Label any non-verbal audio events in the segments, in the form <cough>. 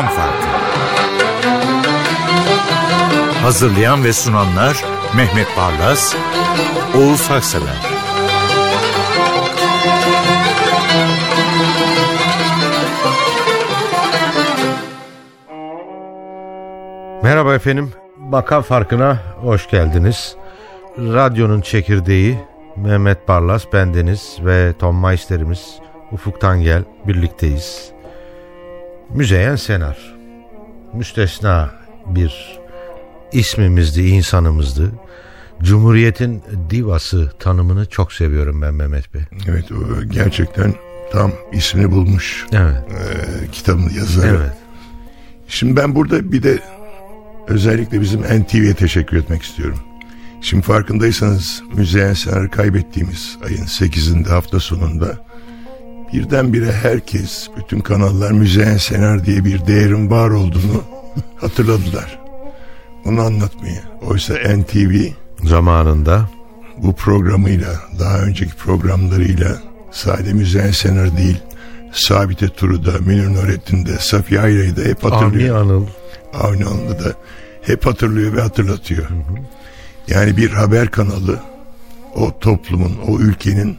Makam Farkı. Hazırlayan ve sunanlar Mehmet Barlas, Oğuz Haksever. Merhaba efendim. Makam Farkı'na hoş geldiniz. Radyonun çekirdeği Mehmet Barlas, bendeniz ve Tom Meister'imiz Ufuk Tangel birlikteyiz. Müzeyyen Senar. Müstesna bir ismimizdi, insanımızdı. Cumhuriyetin divası tanımını çok seviyorum ben Mehmet Bey. Evet gerçekten tam ismini bulmuş. Evet. Ee, kitabın yazarı. Evet. Şimdi ben burada bir de özellikle bizim NTV'ye teşekkür etmek istiyorum. Şimdi farkındaysanız Müzeyyen Senar'ı kaybettiğimiz ayın 8'inde hafta sonunda birdenbire herkes, bütün kanallar Müzeyyen Senar diye bir değerin var olduğunu <laughs> hatırladılar. Onu anlatmayı. Oysa NTV Zamanında bu programıyla, daha önceki programlarıyla sade Müzeyyen Senar değil, Sabite Turu'da, Münir Nurettin'de, Safiye Ayrı'yı da hep Avni hatırlıyor. Anıl Avni Anıl'ı da hep hatırlıyor ve hatırlatıyor. Yani bir haber kanalı o toplumun, o ülkenin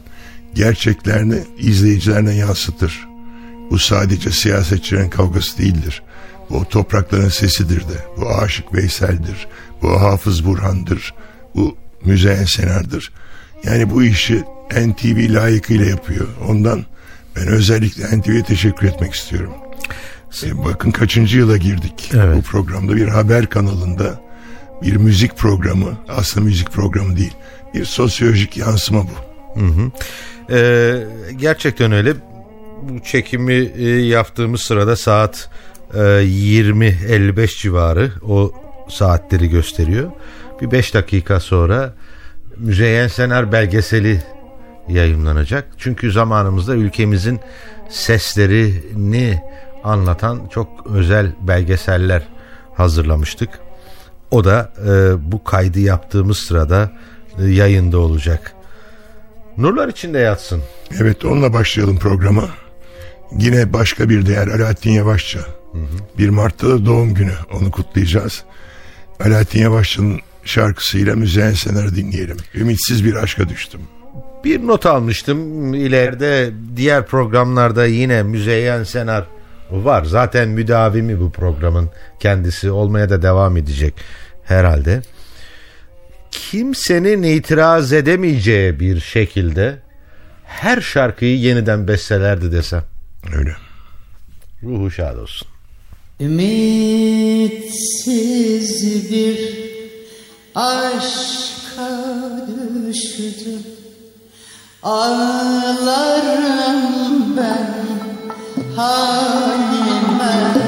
gerçeklerini izleyicilerine yansıtır. Bu sadece siyasetçilerin kavgası değildir. Bu toprakların sesidir de. Bu Aşık Veysel'dir. Bu Hafız Burhan'dır. Bu Müzeyyen Senar'dır. Yani bu işi NTV layıkıyla yapıyor. Ondan ben özellikle NTV'ye teşekkür etmek istiyorum. E, bakın kaçıncı yıla girdik. Evet. Bu programda bir haber kanalında bir müzik programı aslında müzik programı değil. Bir sosyolojik yansıma bu. Ee, gerçekten öyle. Bu çekimi e, yaptığımız sırada saat e, 20.55 civarı o saatleri gösteriyor. Bir 5 dakika sonra Müzeyyen Senar belgeseli yayınlanacak. Çünkü zamanımızda ülkemizin seslerini anlatan çok özel belgeseller hazırlamıştık. O da e, bu kaydı yaptığımız sırada e, yayında olacak. Nurlar içinde yatsın. Evet onunla başlayalım programa. Yine başka bir değer Alaaddin Yavaşça. 1 Mart'ta da doğum günü onu kutlayacağız. Alaaddin Yavaşçı'nın şarkısıyla Müzeyyen Senar'ı dinleyelim. Ümitsiz bir aşka düştüm. Bir not almıştım. İleride diğer programlarda yine Müzeyyen Senar var. Zaten müdavimi bu programın kendisi olmaya da devam edecek herhalde. Kimsenin itiraz edemeyeceği bir şekilde her şarkıyı yeniden bestelerdi desem. Öyle. Ruhu şad olsun. Ümitsiz bir aşka düştüm Ağlarım ben halime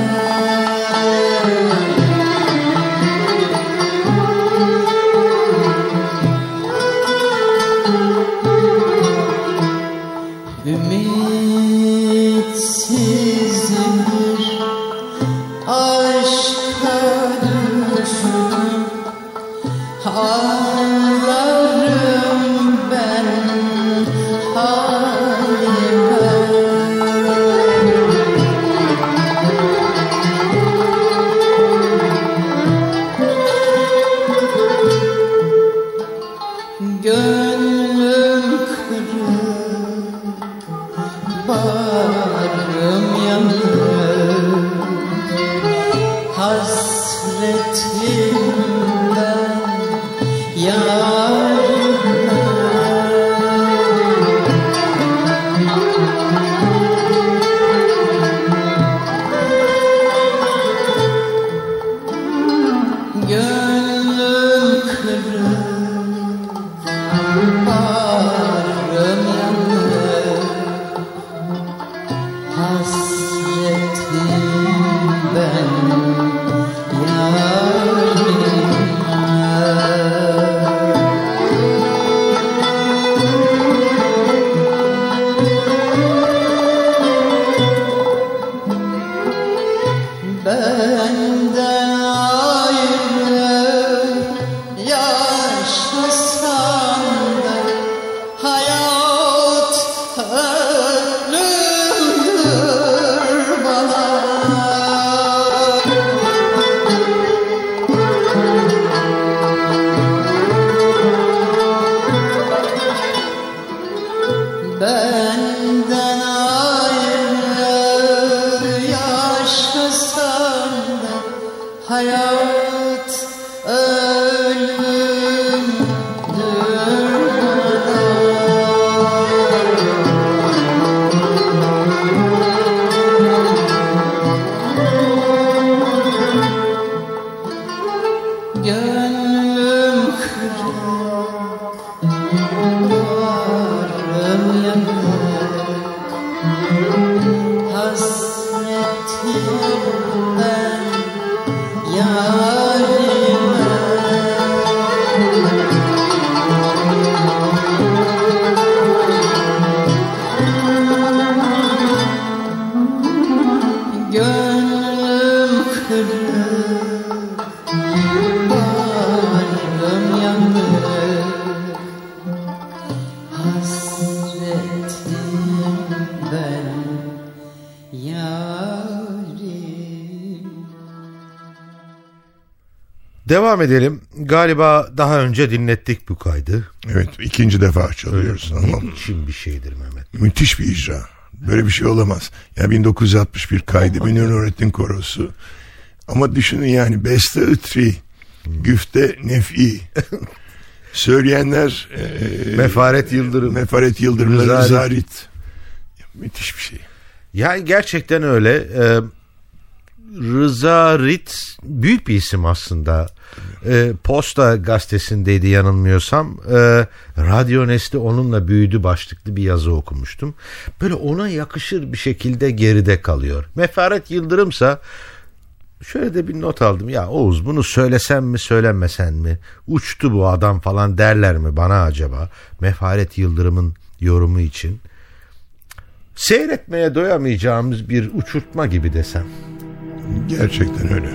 Devam edelim. Galiba daha önce dinlettik bu kaydı. Evet ikinci defa çalıyoruz ama Ne biçim bir şeydir Mehmet. müthiş bir icra. Böyle bir şey olamaz. Ya 1961 kaydı Münir Nurettin Korosu. Ama düşünün yani beste ıtri, güfte nef'i. <laughs> Söyleyenler e, Mefaret Yıldırım. Mefaret Yıldırım, Rıza Rıza Rit. Rit. Müthiş bir şey. Yani gerçekten öyle. Ee, Rıza Rit büyük bir isim aslında. Ee, Posta gazetesindeydi yanılmıyorsam. Ee, Radyo Nesli onunla büyüdü başlıklı bir yazı okumuştum. Böyle ona yakışır bir şekilde geride kalıyor. Mefaret Yıldırımsa şöyle de bir not aldım. Ya Oğuz bunu söylesem mi söylemesen mi? Uçtu bu adam falan derler mi bana acaba? Mefaret Yıldırım'ın yorumu için. Seyretmeye doyamayacağımız bir uçurtma gibi desem. Gerçekten öyle.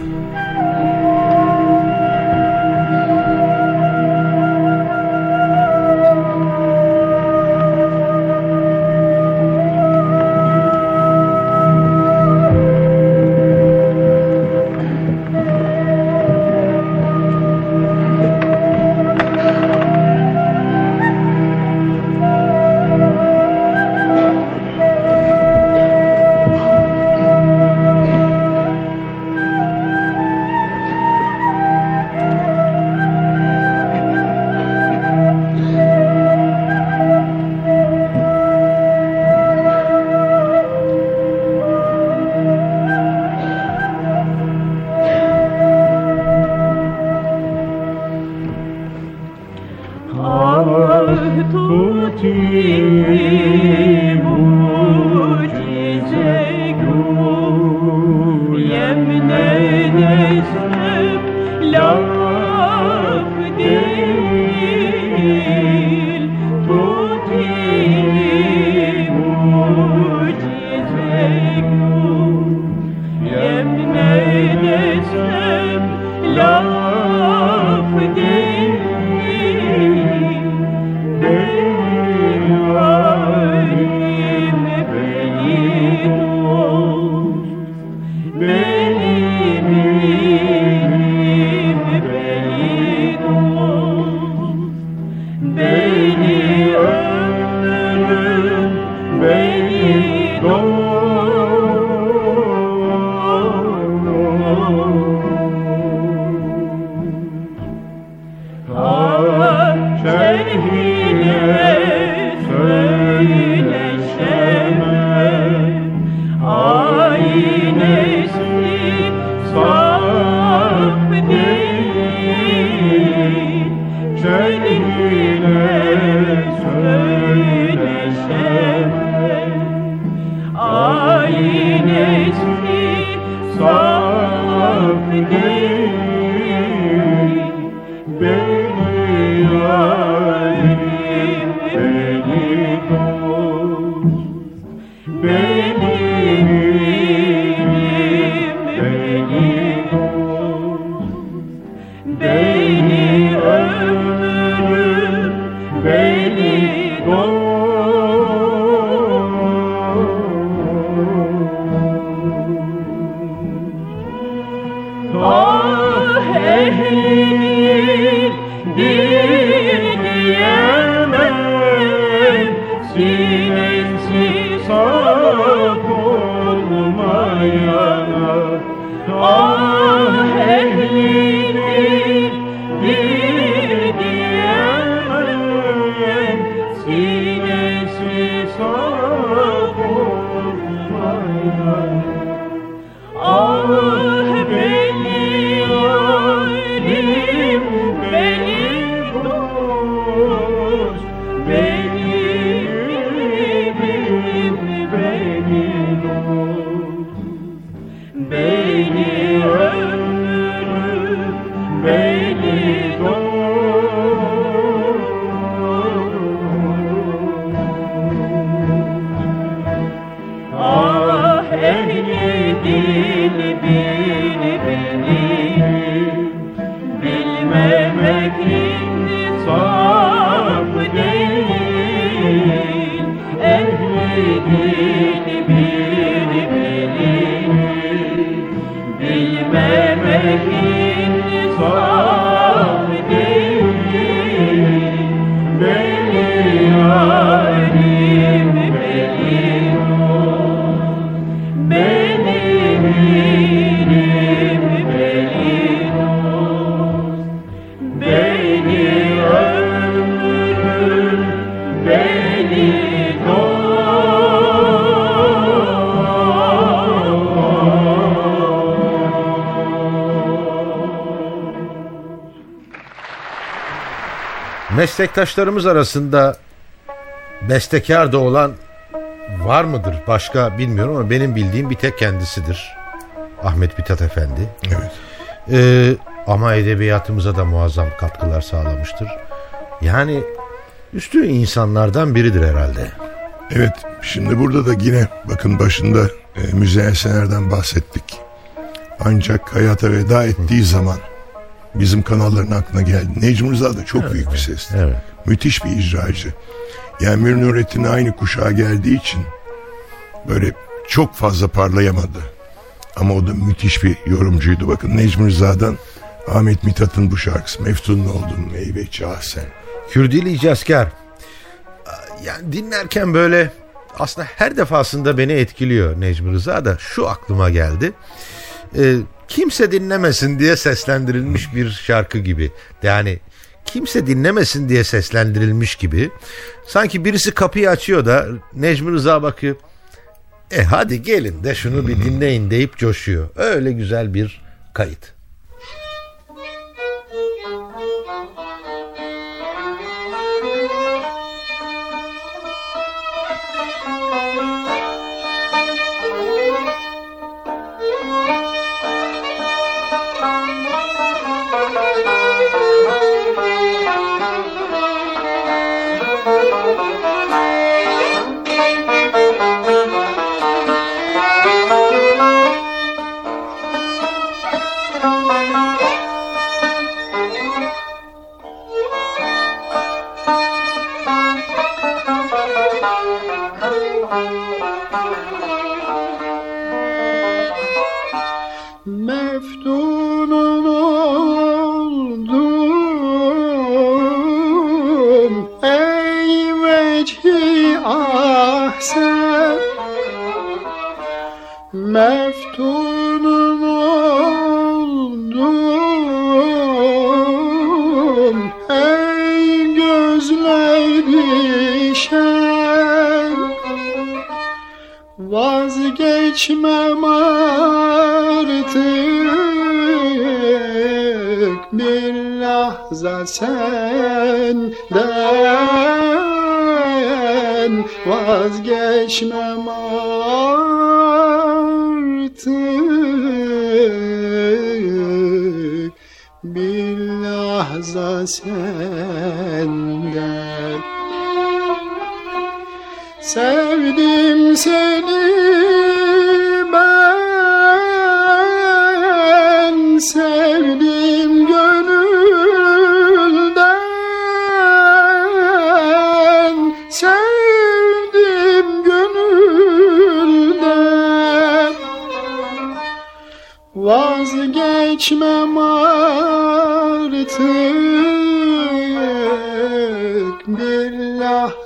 Meslektaşlarımız arasında bestekar da olan var mıdır? Başka bilmiyorum ama benim bildiğim bir tek kendisidir. Ahmet Mithat Efendi. Evet. Ee, ama edebiyatımıza da muazzam katkılar sağlamıştır. Yani üstü insanlardan biridir herhalde. Evet şimdi burada da yine bakın başında e, Müzeyyen bahsettik. Ancak hayata veda ettiği zaman bizim kanalların aklına geldi. Necmi Rıza da çok büyük bir sesti. Evet. Müthiş bir icracı. Yani Münir Nurettin aynı kuşağa geldiği için böyle çok fazla parlayamadı. Ama o da müthiş bir yorumcuydu. Bakın Necmi Rıza'dan Ahmet Mithat'ın bu şarkısı Meftunun oldum meyveci ah sen. Kürdili icazkar. Yani dinlerken böyle aslında her defasında beni etkiliyor Necmi Rıza da şu aklıma geldi. Ee, kimse dinlemesin diye seslendirilmiş bir şarkı gibi. Yani kimse dinlemesin diye seslendirilmiş gibi. Sanki birisi kapıyı açıyor da Necmi Rıza bakıyor. E hadi gelin de şunu bir dinleyin deyip coşuyor. Öyle güzel bir kayıt. Vazgeçmem artık. Bir lahza senden. Sevdim seni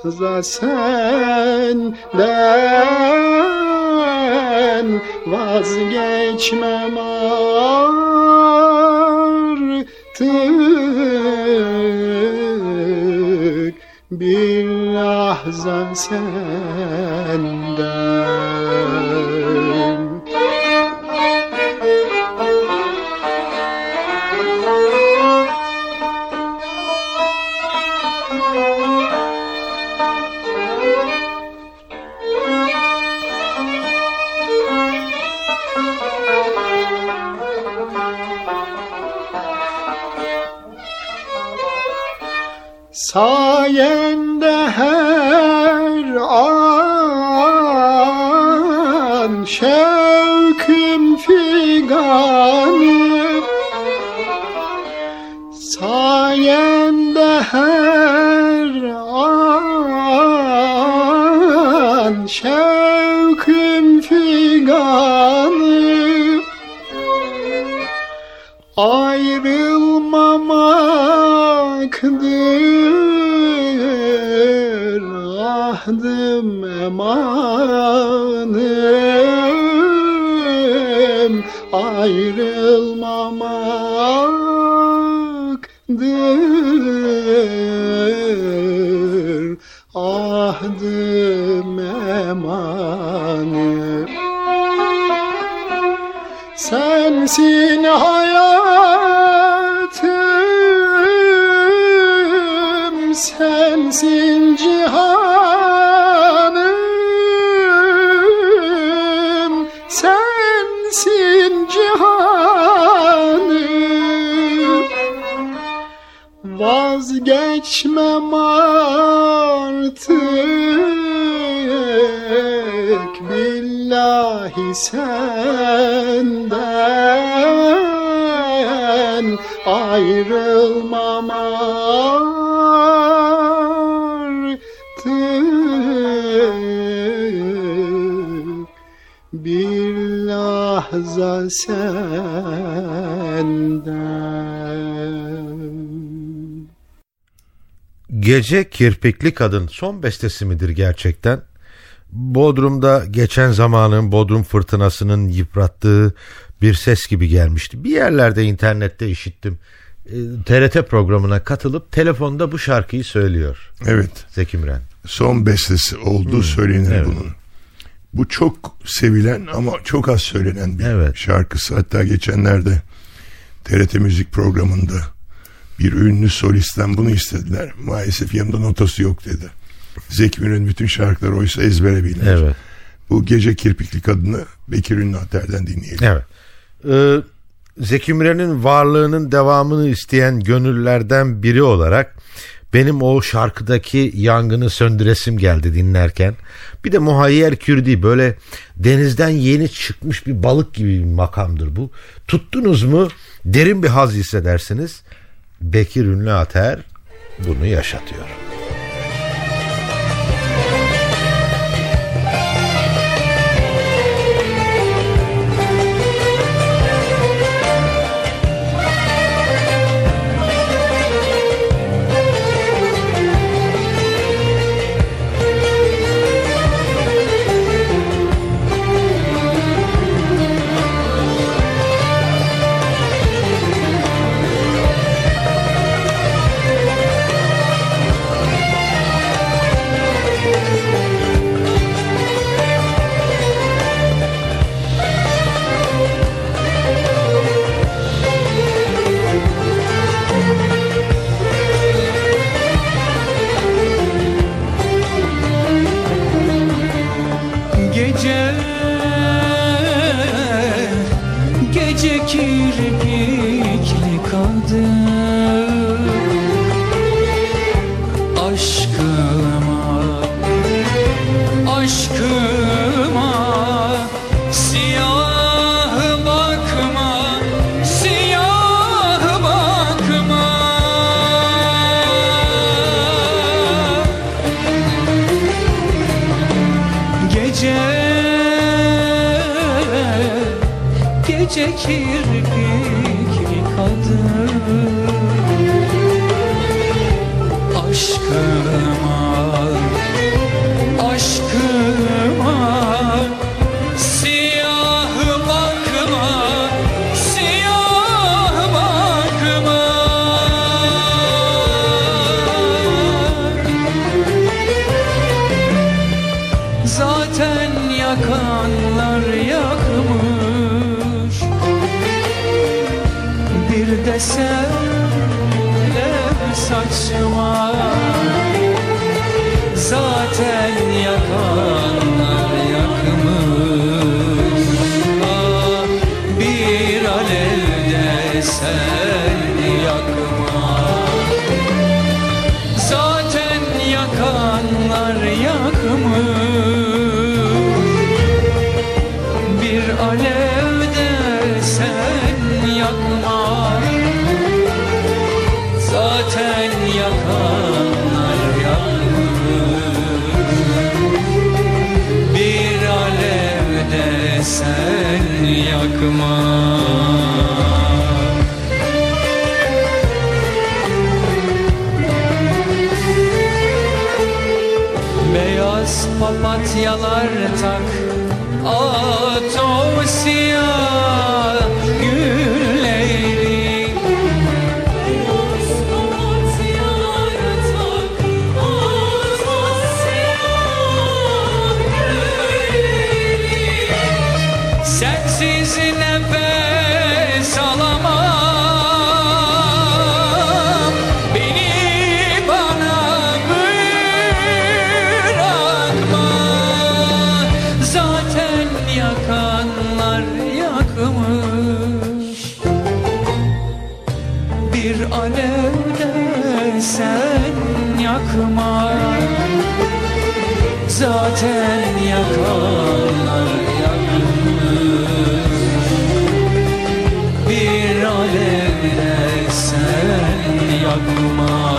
lahza senden Vazgeçmem artık. Bir lahza senden Ayrılmamaktır ahdım emanım Ayrılmamaktır ahdım emanım Sensin hayatım ayrılmam artık bir lahza senden. Gece Kirpikli Kadın son bestesi midir gerçekten? Bodrum'da geçen zamanın Bodrum fırtınasının yıprattığı bir ses gibi gelmişti. Bir yerlerde internette işittim. E, TRT programına katılıp telefonda bu şarkıyı söylüyor Evet. Zeki Müren. Son bestesi olduğu söylenir evet. bunun. Bu çok sevilen ama çok az söylenen bir Evet. şarkısı. Hatta geçenlerde TRT Müzik programında bir ünlü solistten bunu istediler. Maalesef yanında notası yok dedi. Zeki Müren'in bütün şarkıları oysa ezbere bilinir. Evet. Bu gece kirpikli kadını Bekir Ünlüater'den dinleyelim. Evet. Ee, Zeki Müren'in varlığının devamını isteyen gönüllerden biri olarak benim o şarkıdaki yangını söndüresim geldi dinlerken. Bir de Muhayyer Kürdi böyle denizden yeni çıkmış bir balık gibi bir makamdır bu. Tuttunuz mu derin bir haz hissedersiniz. Bekir Ünlü Ater bunu yaşatıyor. Yakma Beyaz papatyalar tak At sen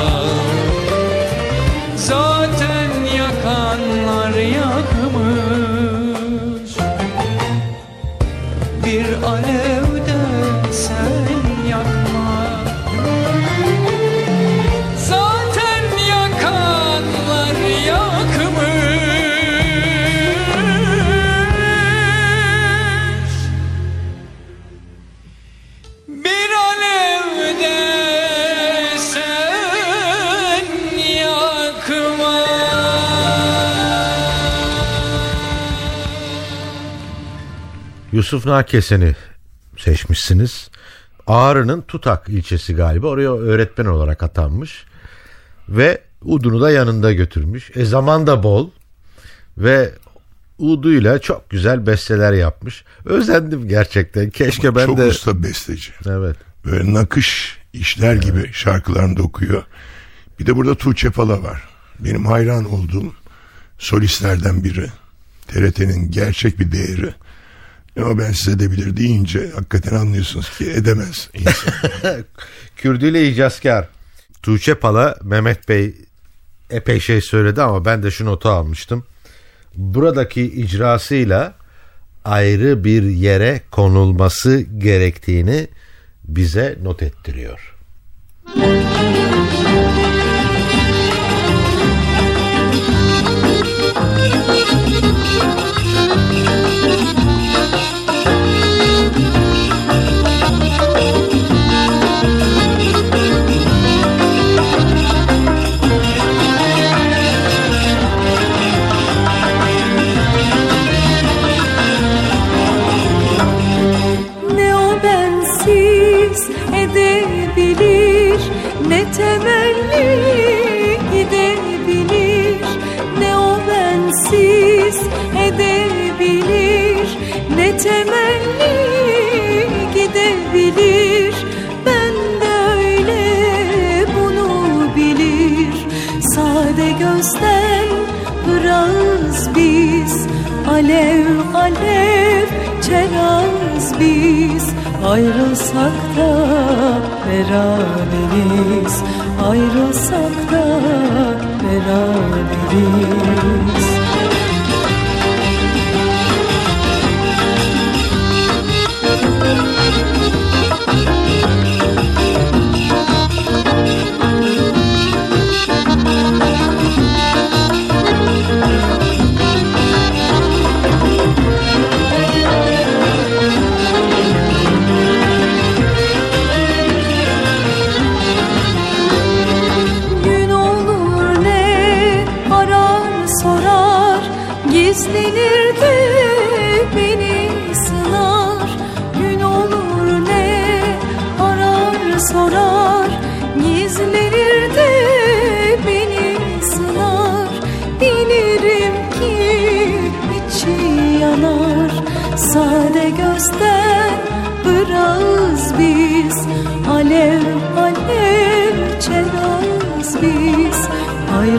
Yusuf Nakesen'i seçmişsiniz. Ağrı'nın Tutak ilçesi galiba oraya öğretmen olarak atanmış. Ve Udun'u da yanında götürmüş. E zaman da bol. Ve Udu'yla çok güzel besteler yapmış. Özendim gerçekten. Keşke ben Çok de... usta besteci. Evet. Böyle nakış işler gibi şarkılarını da okuyor. Bir de burada Tuğçe Pala var. Benim hayran olduğum solistlerden biri. TRT'nin gerçek bir değeri. Ama ben size de bilir deyince hakikaten anlıyorsunuz ki edemez insan. <laughs> Kürdüyle icazkar. Tuğçe Pala Mehmet Bey epey şey söyledi ama ben de şu notu almıştım. Buradaki icrasıyla ayrı bir yere konulması gerektiğini bize not ettiriyor.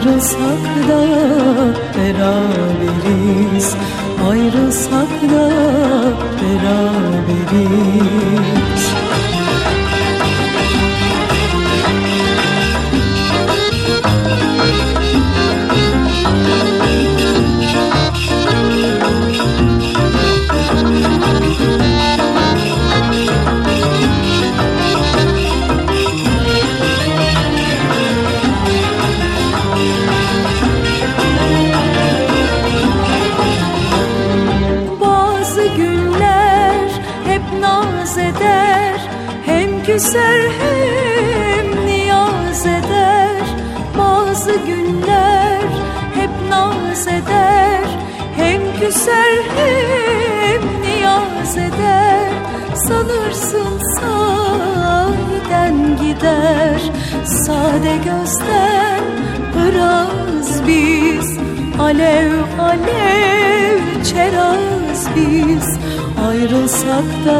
Ayrılsak da beraberiz. Ayrılsak da beraberiz Hem küser hem niyaz eder. Bazı günler hep naz eder. Hem küser hem niyaz eder. Sanırsın sahiden gider. Sade gözden biraz biz. Alev alev çeraz biz Ayrılsak da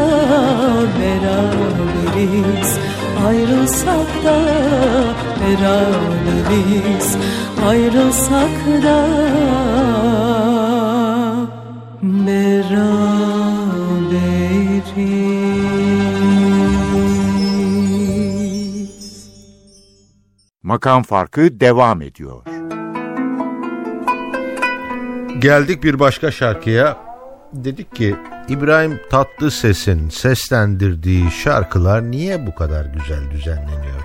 beraberiz Ayrılsak da beraberiz Ayrılsak da beraberiz Makam farkı devam ediyor. Geldik bir başka şarkıya. Dedik ki İbrahim Tatlıses'in seslendirdiği şarkılar niye bu kadar güzel düzenleniyor?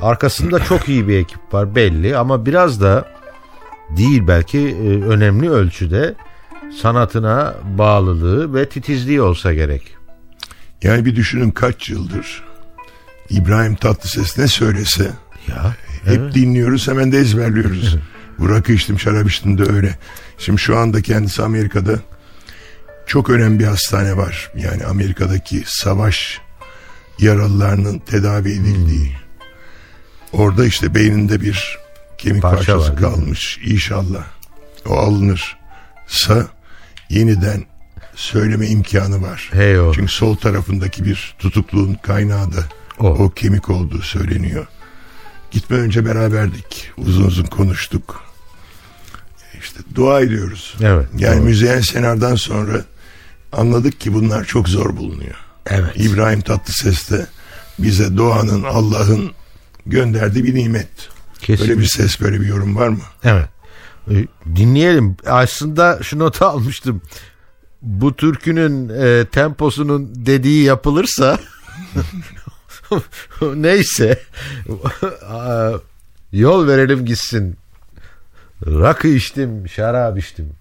Arkasında çok iyi bir ekip var belli ama biraz da değil belki e, önemli ölçüde sanatına bağlılığı ve titizliği olsa gerek. Yani bir düşünün kaç yıldır İbrahim Tatlıses ne söylese Ya hep dinliyoruz hemen de ezberliyoruz. <laughs> Bu rakı içtim şarap içtim de öyle. Şimdi şu anda kendisi Amerika'da çok önemli bir hastane var. Yani Amerika'daki savaş yaralılarının tedavi edildiği. Orada işte beyninde bir kemik Parça parçası var, kalmış. İnşallah o alınırsa yeniden söyleme imkanı var. Hey o. Çünkü sol tarafındaki bir tutukluğun kaynağı da O. o, kemik olduğu söyleniyor. Gitme önce beraberdik. Uzun uzun konuştuk. İşte dua ediyoruz. Evet, Yani doğru. Müzeyyen Senar'dan sonra anladık ki bunlar çok zor bulunuyor. Evet. İbrahim Tatlıses de bize doğanın, Allah'ın gönderdiği bir nimet. Kesin. Böyle bir ses, böyle bir yorum var mı? Evet. E, Dinleyelim. Aslında şu notu <laughs> almıştım. Bu türkünün e, temposunun dediği yapılırsa <laughs> neyse Aa, <laughs> yol verelim gitsin. Rakı içtim, şarap içtim.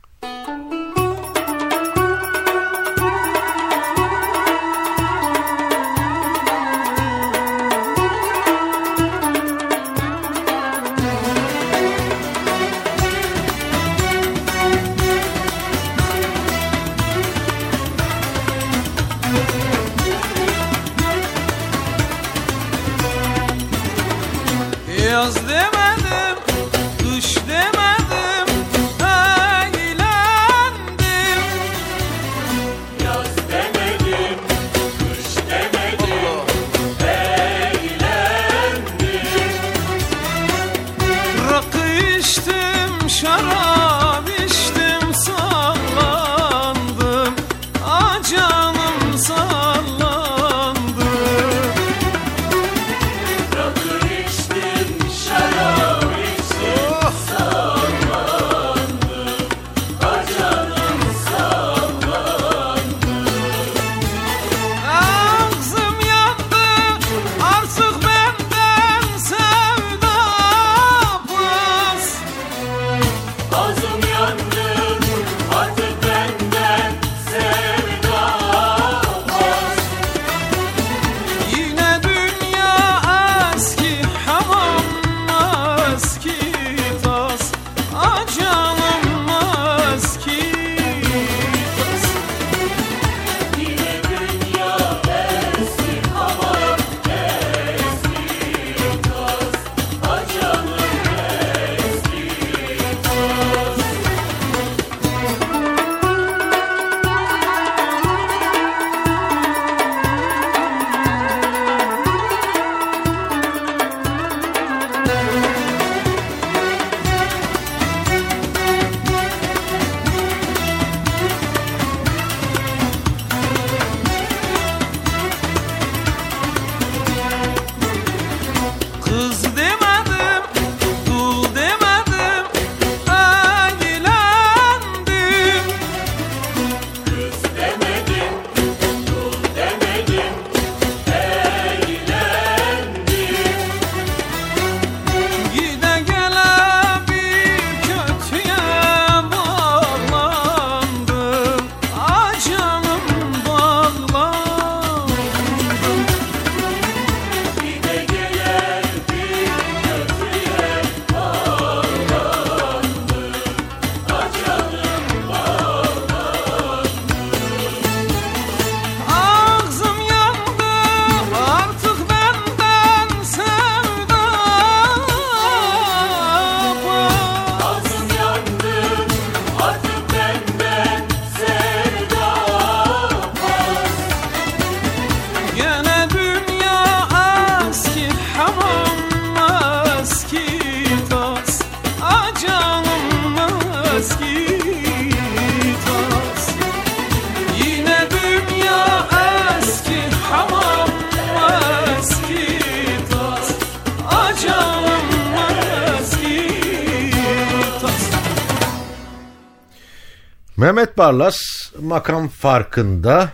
Makam farkında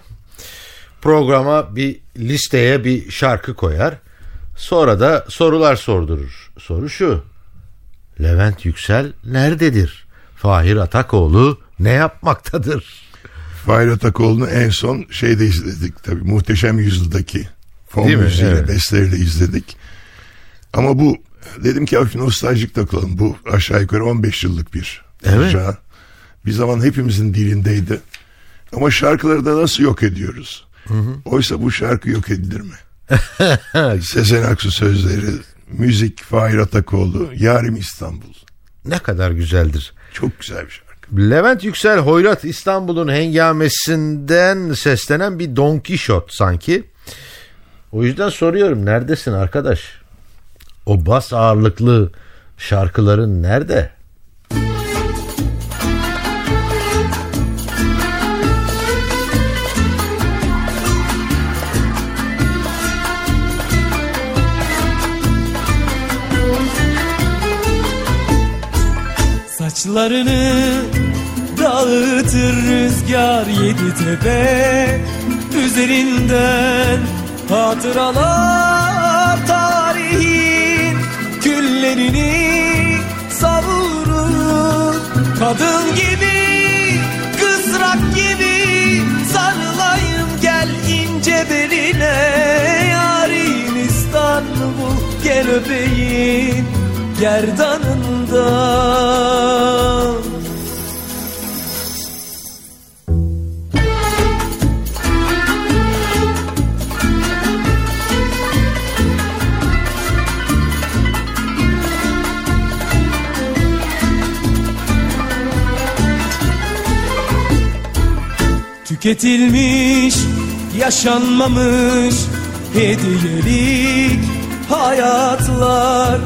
programa bir listeye bir şarkı koyar. Sonra da sorular sordurur. Soru şu. Levent Yüksel nerededir? Fahir Atakoğlu ne yapmaktadır? Fahir Atakoğlu'nu en son şeyde izledik tabii. Muhteşem Yüzyıl'daki fon müziğiyle, Evet. besteleriyle izledik. Ama bu dedim ki hafif nostaljik takılalım. Bu aşağı yukarı 15 yıllık bir Evet. icra. Bir zaman hepimizin dilindeydi. Ama şarkıları da nasıl yok ediyoruz? Oysa bu şarkı yok edilir mi? <laughs> Sezen Aksu sözleri, müzik Fahir Atakoğlu, Yarim İstanbul. Ne kadar güzeldir. Çok güzel bir şarkı. Levent Yüksel Hoyrat İstanbul'un hengamesinden seslenen bir Don Kişot sanki. O yüzden soruyorum neredesin arkadaş? O bas ağırlıklı şarkıların nerede? Saçlarını dağıtır rüzgar yedi tepe. Üzerinden hatıralar tarihin Küllerini savurur. Kadın gibi, kızrak gibi Sarılayım gel ince beline. Yarim İstanbul gel öpeyim gerdanından Tüketilmiş, yaşanmamış hediyelik hayatlar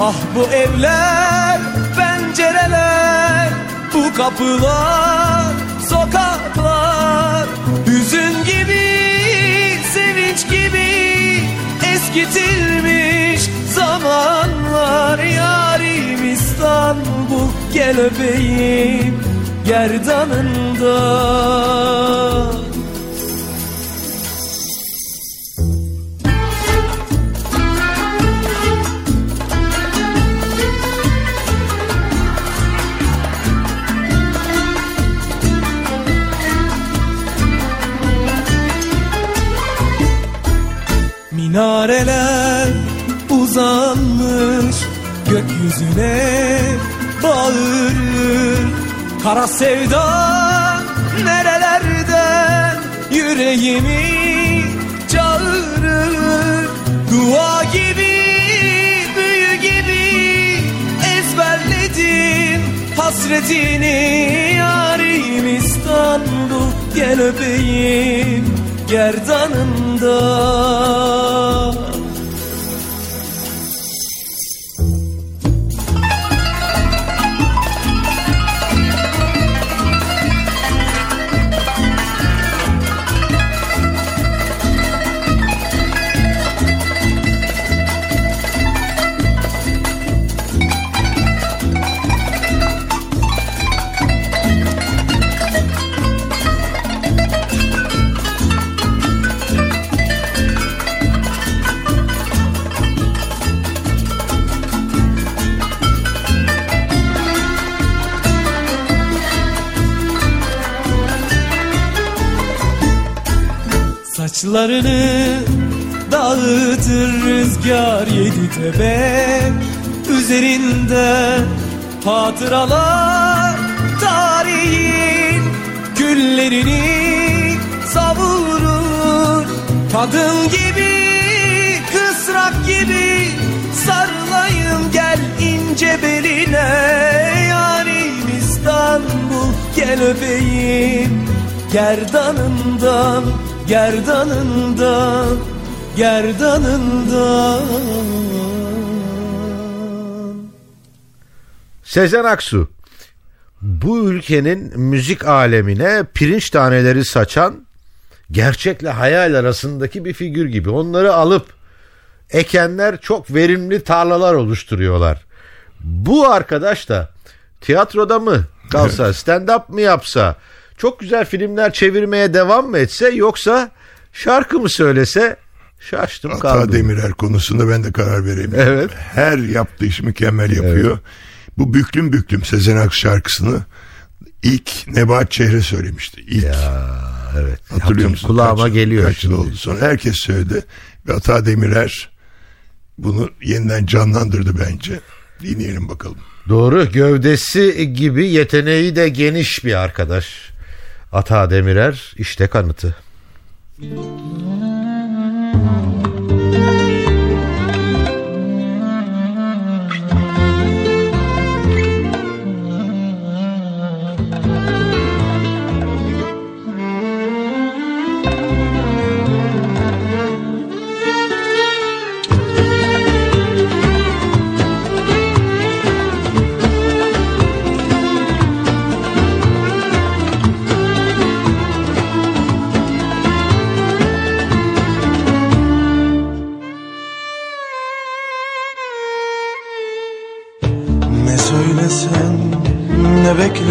Ah bu evler, pencereler, bu kapılar, sokaklar. Hüzün gibi, sevinç gibi eskitilmiş zamanlar. Yarim İstanbul gel öpeyim gerdanından Minareler uzanmış gökyüzüne bağırır. Kara sevda nerelerden yüreğimi çağırır. Dua gibi büyü gibi ezberledim hasretini. Yarim İstanbul gel öpeyim gerdanından tepe Üzerinde hatıralar tarihin Küllerini savurur. Kadın gibi, kısrak gibi Sarılayım gel ince beline. Yarim İstanbul gel öpeyim. Gerdanından, gerdanından, gerdanından Sezen Aksu bu ülkenin müzik alemine pirinç taneleri saçan gerçekle hayal arasındaki bir figür gibi. Onları alıp ekenler çok verimli tarlalar oluşturuyorlar. Bu arkadaş da tiyatroda mı, kalsa stand up mı yapsa çok güzel filmler çevirmeye devam mı etse yoksa şarkı mı söylese şaştım Ata kaldım. Demirer konusunda ben de karar veremiyorum. Evet. Her yaptığı işi mükemmel yapıyor. Bu Büklüm Büklüm Sezen Aksu şarkısını ilk Nebahat Çehre söylemişti. İlk. Evet. Hatırlıyor musun? Kulağıma Kaç- geliyor Kaç yıl oldu sonra herkes söyledi. Ve Ata Demirer bunu yeniden canlandırdı bence. Dinleyelim bakalım. Doğru gövdesi gibi yeteneği de geniş bir arkadaş. Ata Demirer işte kanıtı. Ne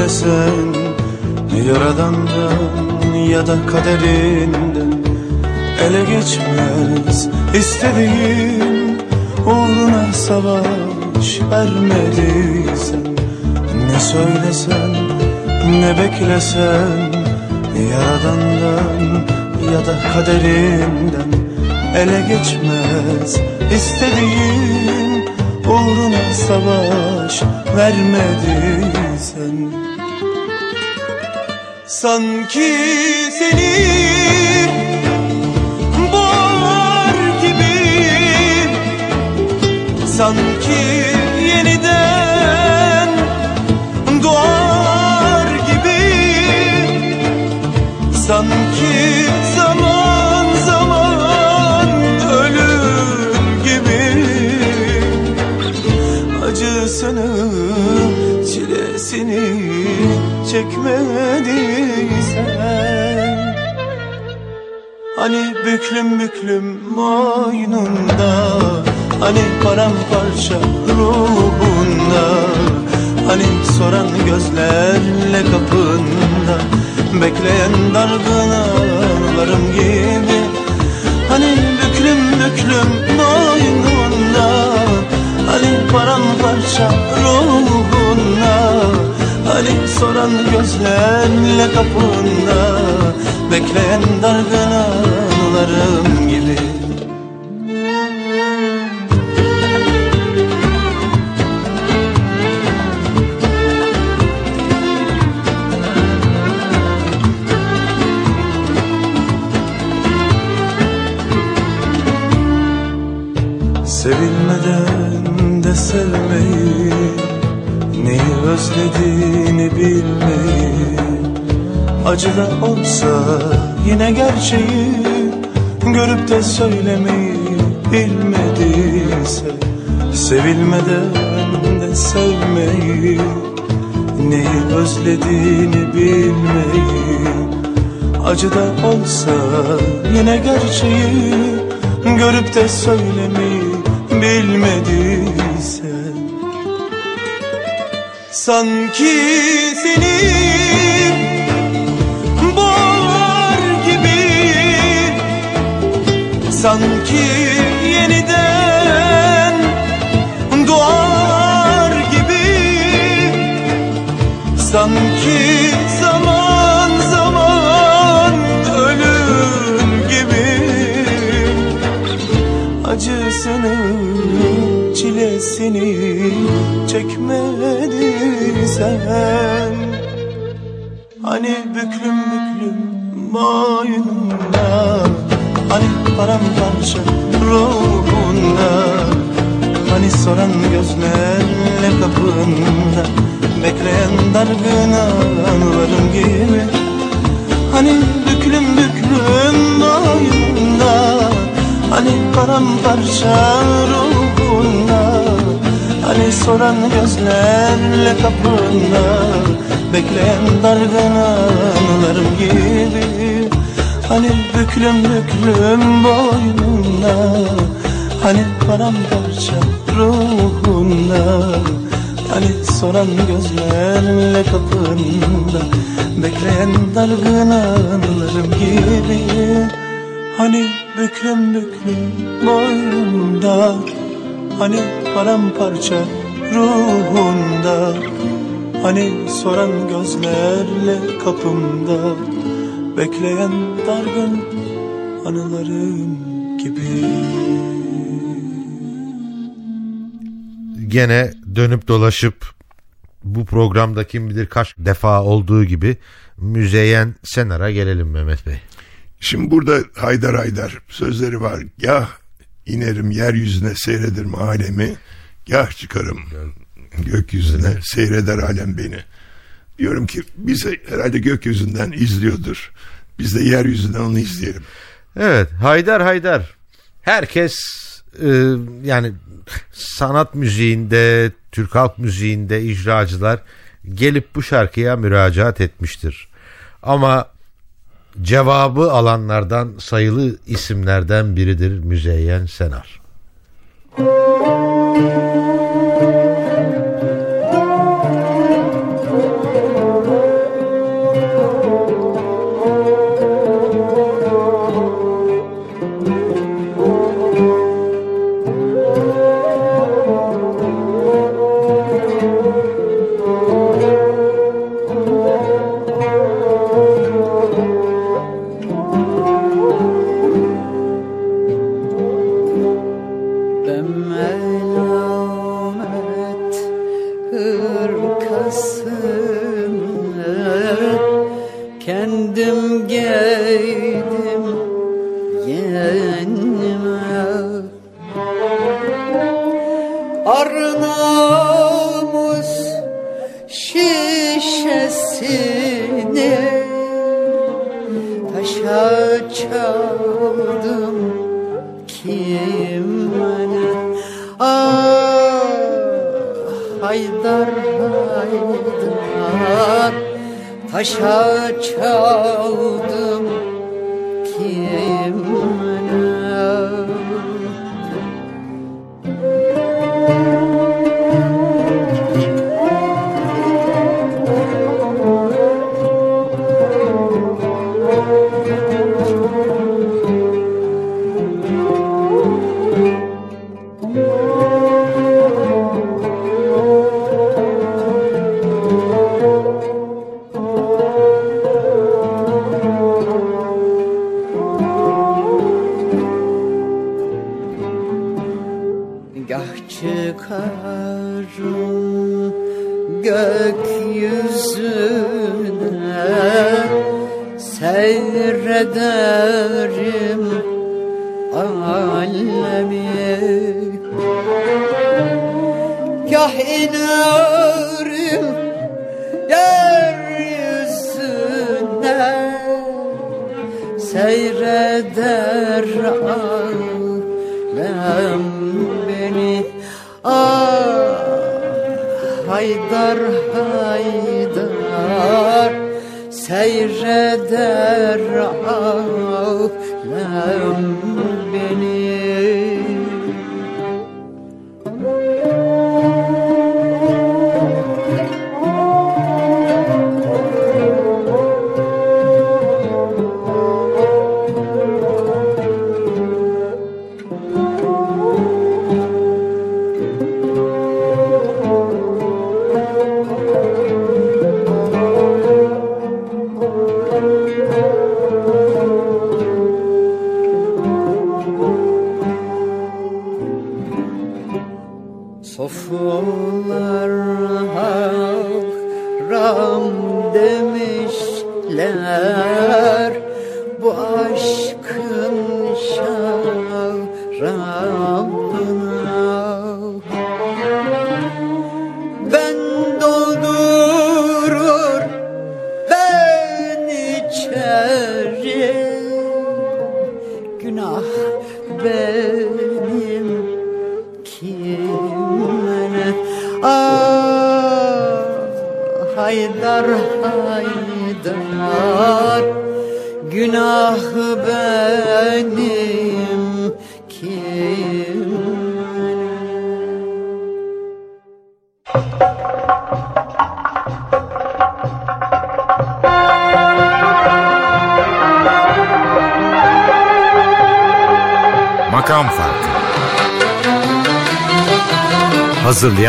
beklesen Yaradandan ya da kaderinden Ele geçmez. İstediğin Uğruna savaş vermediysen Ne söylesen ne beklesen Yaradandan ya da kaderinden Ele geçmez. İstediğin Uğruna savaş vermediysen Sanki seni boğar gibi. Sanki yeniden doğar gibi. Sanki zaman zaman ölür gibi. Acısını, çilesini çekmediysen büklüm büklüm boynunda Hani paramparça ruhunda. Hani soran gözlerle kapında. Bekleyen dargın anılarım gibi. Hani büklüm büklüm boynunda Hani paramparça ruhunda Hani soran gözlerle kapında Bekleyen dargın anılarım gibi da olsa yine gerçeği Görüp de söylemeyi bilmediyse Sevilmeden de sevmeyi Neyi özlediğini bilmeyi Acı da olsa yine gerçeği Görüp de söylemeyi bilmediyse. Sanki seni Sanki yeniden doğar gibi. Sanki zaman zaman ölür gibi. Acısını, çilesini çekmediysen Hani Hani paramparça ruhunda. Hani soran gözlerle kapında Bekleyen dargın anılarım gibi. Hani büklüm büklüm boynunda Hani paramparça ruhunda. Hani soran gözlerle kapında Bekleyen dargın anılarım gibi Hani büklüm büklüm boynunda Hani paramparça ruhunda. Hani soran gözlerle kapında Bekleyen dargın anılarım gibi. Hani büklüm büklüm boynunda Hani paramparça ruhunda. Hani soran gözlerle kapımda Bekleyen dargın anılarım gibi Gene dönüp dolaşıp bu programda kim bilir kaç defa olduğu gibi Müzeyyen Senar'a gelelim Mehmet Bey. Şimdi burada Haydar Haydar sözleri var. Gah inerim yeryüzüne seyrederim alemi. Gah çıkarım gökyüzüne seyreder alem beni. Diyorum ki bize herhalde gökyüzünden izliyordur. Biz de yeryüzünden onu izleyelim. Evet Haydar Haydar. Herkes e, yani sanat müziğinde, Türk halk müziğinde icracılar gelip bu şarkıya müracaat etmiştir. Ama cevabı alanlardan sayılı isimlerden biridir Müzeyyen Senar. Ben short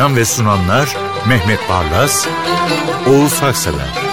Hazırlayan ve sunanlar Mehmet Barlas, Oğuz Haksever